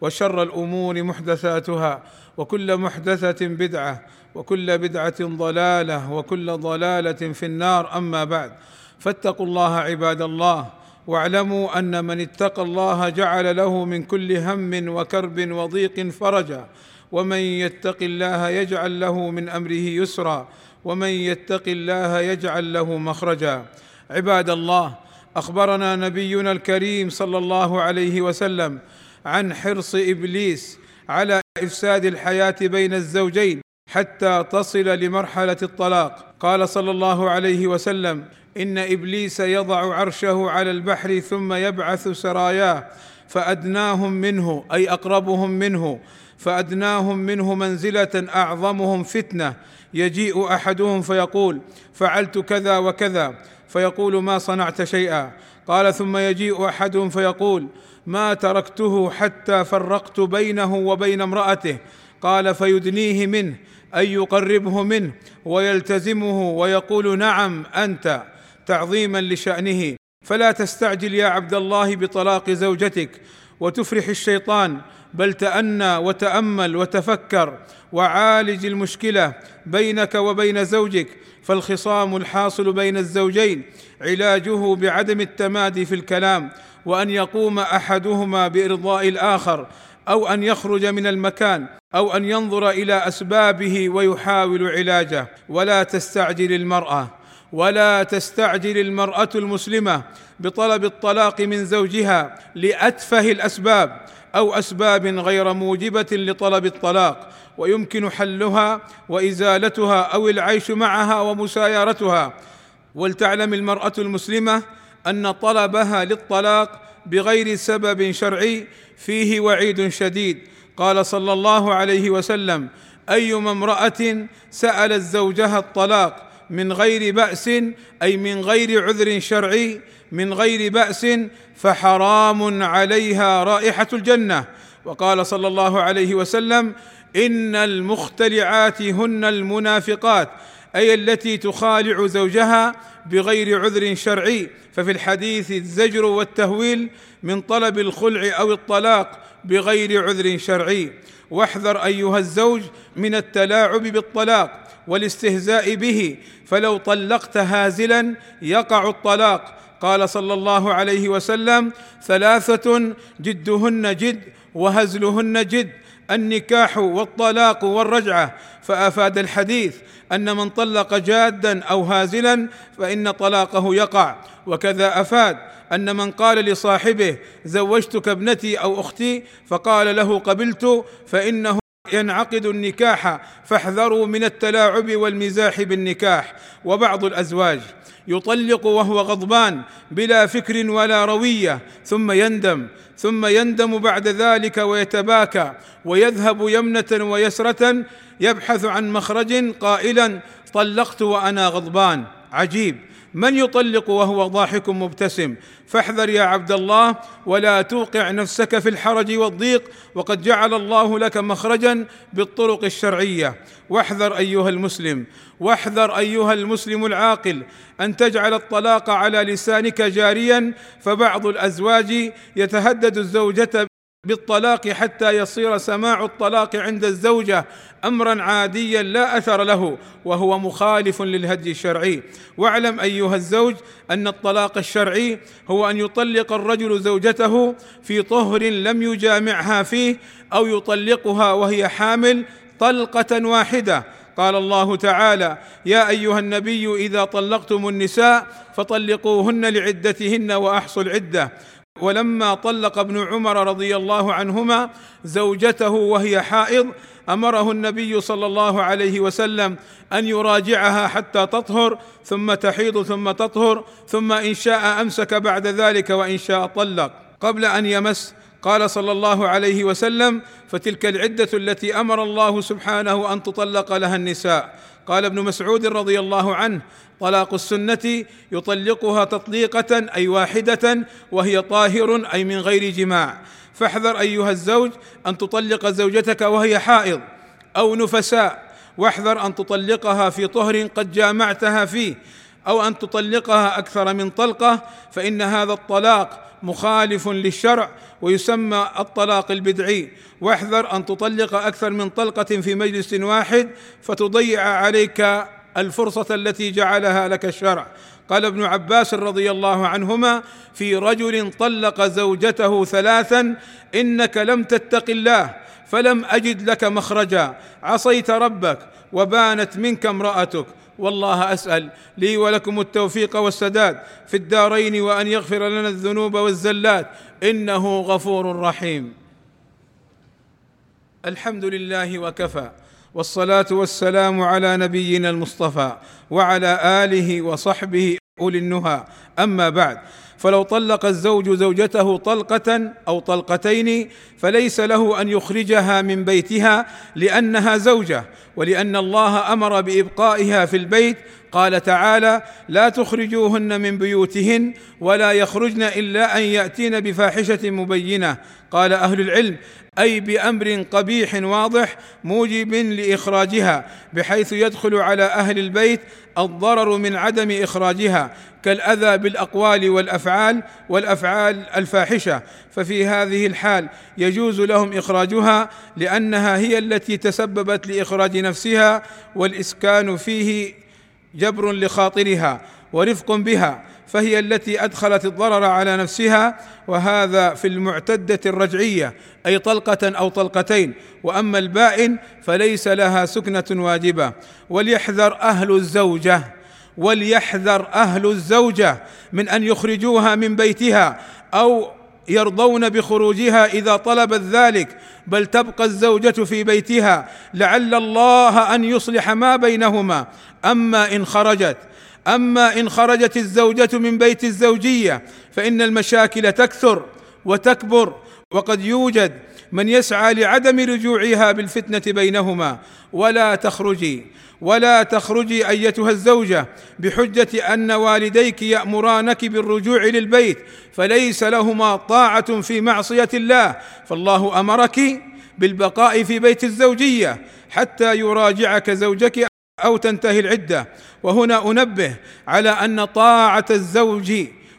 وشر الأمور محدثاتها وكل محدثة بدعة وكل بدعة ضلالة وكل ضلالة في النار. أما بعد فاتقوا الله عباد الله واعلموا أن من اتقى الله جعل له من كل هم وكرب وضيق فرجا ومن يتق الله يجعل له من أمره يسرا ومن يتق الله يجعل له مخرجا. عباد الله أخبرنا نبينا الكريم صلى الله عليه وسلم عن حرص إبليس على إفساد الحياة بين الزوجين حتى تصل لمرحلة الطلاق. قال صلى الله عليه وسلم إن إبليس يضع عرشه على البحر ثم يبعث سراياه فأدناهم منه أي أقربهم منه فأدناهم منه منزلة أعظمهم فتنة. يجيء أحدهم فيقول فعلت كذا وكذا. فيقول ما صنعت شيئا. قال ثم يجيء أحدهم فيقول ما تركته حتى فرقت بينه وبين امرأته؟ قال فيدنيه منه أي يقربه منه ويلتزمه ويقول نعم أنت تعظيما لشأنه. فلا تستعجل يا عبد الله بطلاق زوجتك وتفرح الشيطان بل تأنى وتأمل وتفكر وعالج المشكلة بينك وبين زوجك فالخصام الحاصل بين الزوجين علاجه بعدم التمادي في الكلام وأن يقوم أحدهما بإرضاء الآخر أو أن يخرج من المكان أو أن ينظر إلى أسبابه ويحاول علاجه. ولا تستعجل المرأة. ولا تستعجل المرأة المسلمة بطلب الطلاق من زوجها لأتفه الأسباب أو أسباب غير موجبة لطلب الطلاق ويمكن حلها وإزالتها أو العيش معها ومسايرتها. ولتعلم المرأة المسلمة أن طلبها للطلاق بغير سبب شرعي فيه وعيد شديد. قال صلى الله عليه وسلم أيما امرأة سألت زوجها الطلاق من غير بأس أي من غير عذر شرعي من غير بأس فحرام عليها رائحة الجنة. وقال صلى الله عليه وسلم إن المختلعات هن المنافقات أي التي تخالع زوجها بغير عذر شرعي. ففي الحديث الزجر والتهويل من طلب الخلع أو الطلاق بغير عذر شرعي. واحذر أيها الزوج من التلاعب بالطلاق والاستهزاء به فلو طلقت هازلا يقع الطلاق. قال صلى الله عليه وسلم ثلاثة جدهن جد وهزلهن جد النكاح والطلاق والرجعة. فأفاد الحديث أن من طلق جادا أو هازلا فإن طلاقه يقع. وكذا أفاد أن من قال لصاحبه زوجتك ابنتي أو أختي فقال له قبلت فإنه ينعقد النكاح فاحذروا من التلاعب والمزاح بالنكاح. وبعض الأزواج يطلق وهو غضبان بلا فكر ولا روية ثم يندم ثم يندم بعد ذلك ويتباكى ويذهب يمنة ويسرة يبحث عن مخرج قائلا طلقت وأنا غضبان. عجيب. من يطلق وهو ضاحك مبتسم؟ فاحذر يا عبد الله ولا توقع نفسك في الحرج والضيق وقد جعل الله لك مخرجا بالطرق الشرعية. واحذر أيها المسلم واحذر أيها المسلم العاقل أن تجعل الطلاق على لسانك جاريا فبعض الأزواج يتهدد الزوجة بالطلاق حتى يصير سماع الطلاق عند الزوجة امرا عاديا لا أثر له وهو مخالف للهدي الشرعي. واعلم أيها الزوج أن الطلاق الشرعي هو أن يطلق الرجل زوجته في طهر لم يجامعها فيه أو يطلقها وهي حامل طلقة واحدة. قال الله تعالى يا أيها النبي إذا طلقتم النساء فطلقوهن لعدتهن وأحصوا العدة. ولما طلق ابن عمر رضي الله عنهما زوجته وهي حائض أمره النبي صلى الله عليه وسلم أن يراجعها حتى تطهر ثم تحيض ثم تطهر ثم إن شاء أمسك بعد ذلك وإن شاء طلق. قبل أن يمس قال صلى الله عليه وسلم فتلك العدة التي أمر الله سبحانه أن تطلق لها النساء. قال ابن مسعود رضي الله عنه طلاق السنة يطلقها تطليقة أي واحدة وهي طاهر أي من غير جماع. فاحذر أيها الزوج أن تطلق زوجتك وهي حائض أو نفساء واحذر أن تطلقها في طهر قد جامعتها فيه. أو أن تطلقها أكثر من طلقة فإن هذا الطلاق مخالف للشرع ويسمى الطلاق البدعي. واحذر أن تطلق أكثر من طلقة في مجلس واحد فتضيع عليك الفرصة التي جعلها لك الشرع. قال ابن عباس رضي الله عنهما في رجل طلق زوجته ثلاثا إنك لم تتق الله فلم أجد لك مخرجا. عصيت ربك وبانت منك امرأتك. والله أسأل لي ولكم التوفيق والسداد في الدارين وأن يغفر لنا الذنوب والزلات. إنه غفور رحيم. الحمد لله وكفى. والصلاة والسلام على نبينا المصطفى وعلى آله وصحبه أولي النهى. أما بعد فلو طلق الزوج زوجته طلقة أو طلقتين فليس له أن يخرجها من بيتها لأنها زوجة ولأن الله أمر بإبقائها في البيت قال تعالى لا تخرجوهن من بيوتهن ولا يخرجن إلا أن يأتين بفاحشة مبينة قال أهل العلم أي بأمر قبيح واضح موجب لإخراجها بحيث يدخل على أهل البيت الضرر من عدم إخراجها كالأذى بالأقوال والأفعال والأفعال الفاحشة. ففي هذه الحال يجوز لهم إخراجها لأنها هي التي تسببت لإخراج نفسها والإسكان فيه جبر لخاطرها ورفق بها فهي التي أدخلت الضرر على نفسها. وهذا في المعتدة الرجعية أي طلقة أو طلقتين. وأما البائن فليس لها سكنة واجبة وليحذر أهل الزوجة. وليحذر أهل الزوجة من أن يخرجوها من بيتها أو يرضون بخروجها إذا طلبت ذلك بل تبقى الزوجة في بيتها. لعل الله أن يصلح ما بينهما. أما إن خرجت أما إن خرجت الزوجة من بيت الزوجية فإن المشاكل تكثر وتكبر. وقد يوجد من يسعى لعدم رجوعها بالفتنة بينهما. ولا تخرجي ولا تخرجي أيتها الزوجة بحجة أن والديك يأمرانك بالرجوع للبيت فليس لهما طاعة في معصية الله. فالله أمرك بالبقاء في بيت الزوجية حتى يراجعك زوجك أو تنتهي العدة. وهنا أنبه على أن طاعة الزوج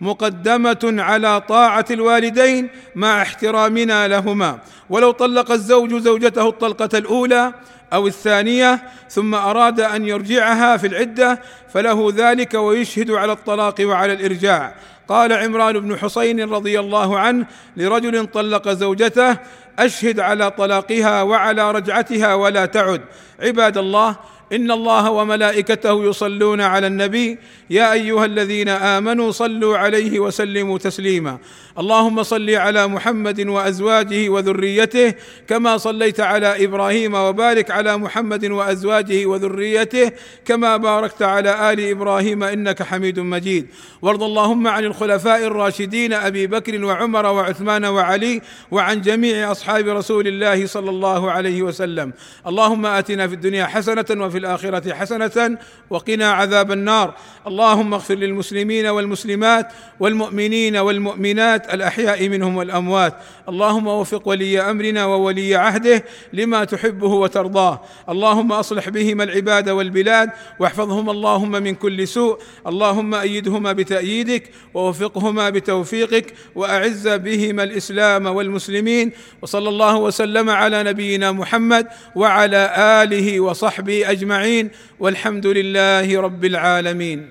مقدمة على طاعة الوالدين مع احترامنا لهما. ولو طلق الزوج زوجته الطلقة الأولى أو الثانية ثم أراد أن يرجعها في العدة فله ذلك ويشهد على الطلاق وعلى الإرجاع. قال عمران بن حسين رضي الله عنه لرجل طلق زوجته أشهد على طلاقها وعلى رجعتها ولا تعد. عباد الله إن الله وملائكته يصلون على النبي يا أيها الذين آمنوا صلوا عليه وسلموا تسليما. اللهم صل على محمد وأزواجه وذريته كما صليت على إبراهيم وبارك على محمد وأزواجه وذريته كما باركت على آل إبراهيم إنك حميد مجيد. وارض اللهم عن الخلفاء الراشدين أبي بكر وعمر وعثمان وعلي وعن جميع أصحاب رسول الله صلى الله عليه وسلم. اللهم آتنا في الدنيا حسنة وفي الآخرة حسنة وقنا عذاب النار. اللهم اغفر للمسلمين والمسلمات والمؤمنين والمؤمنات الأحياء منهم والأموات. اللهم وفق ولي أمرنا وولي عهده لما تحبه وترضاه. اللهم أصلح بهما العباد والبلاد واحفظهما اللهم من كل سوء. اللهم أيدهما بتأييدك ووفقهما بتوفيقك وأعز بهما الإسلام والمسلمين. وصلى الله وسلم على نبينا محمد وعلى آله وصحبه أجمعين والحمد لله رب العالمين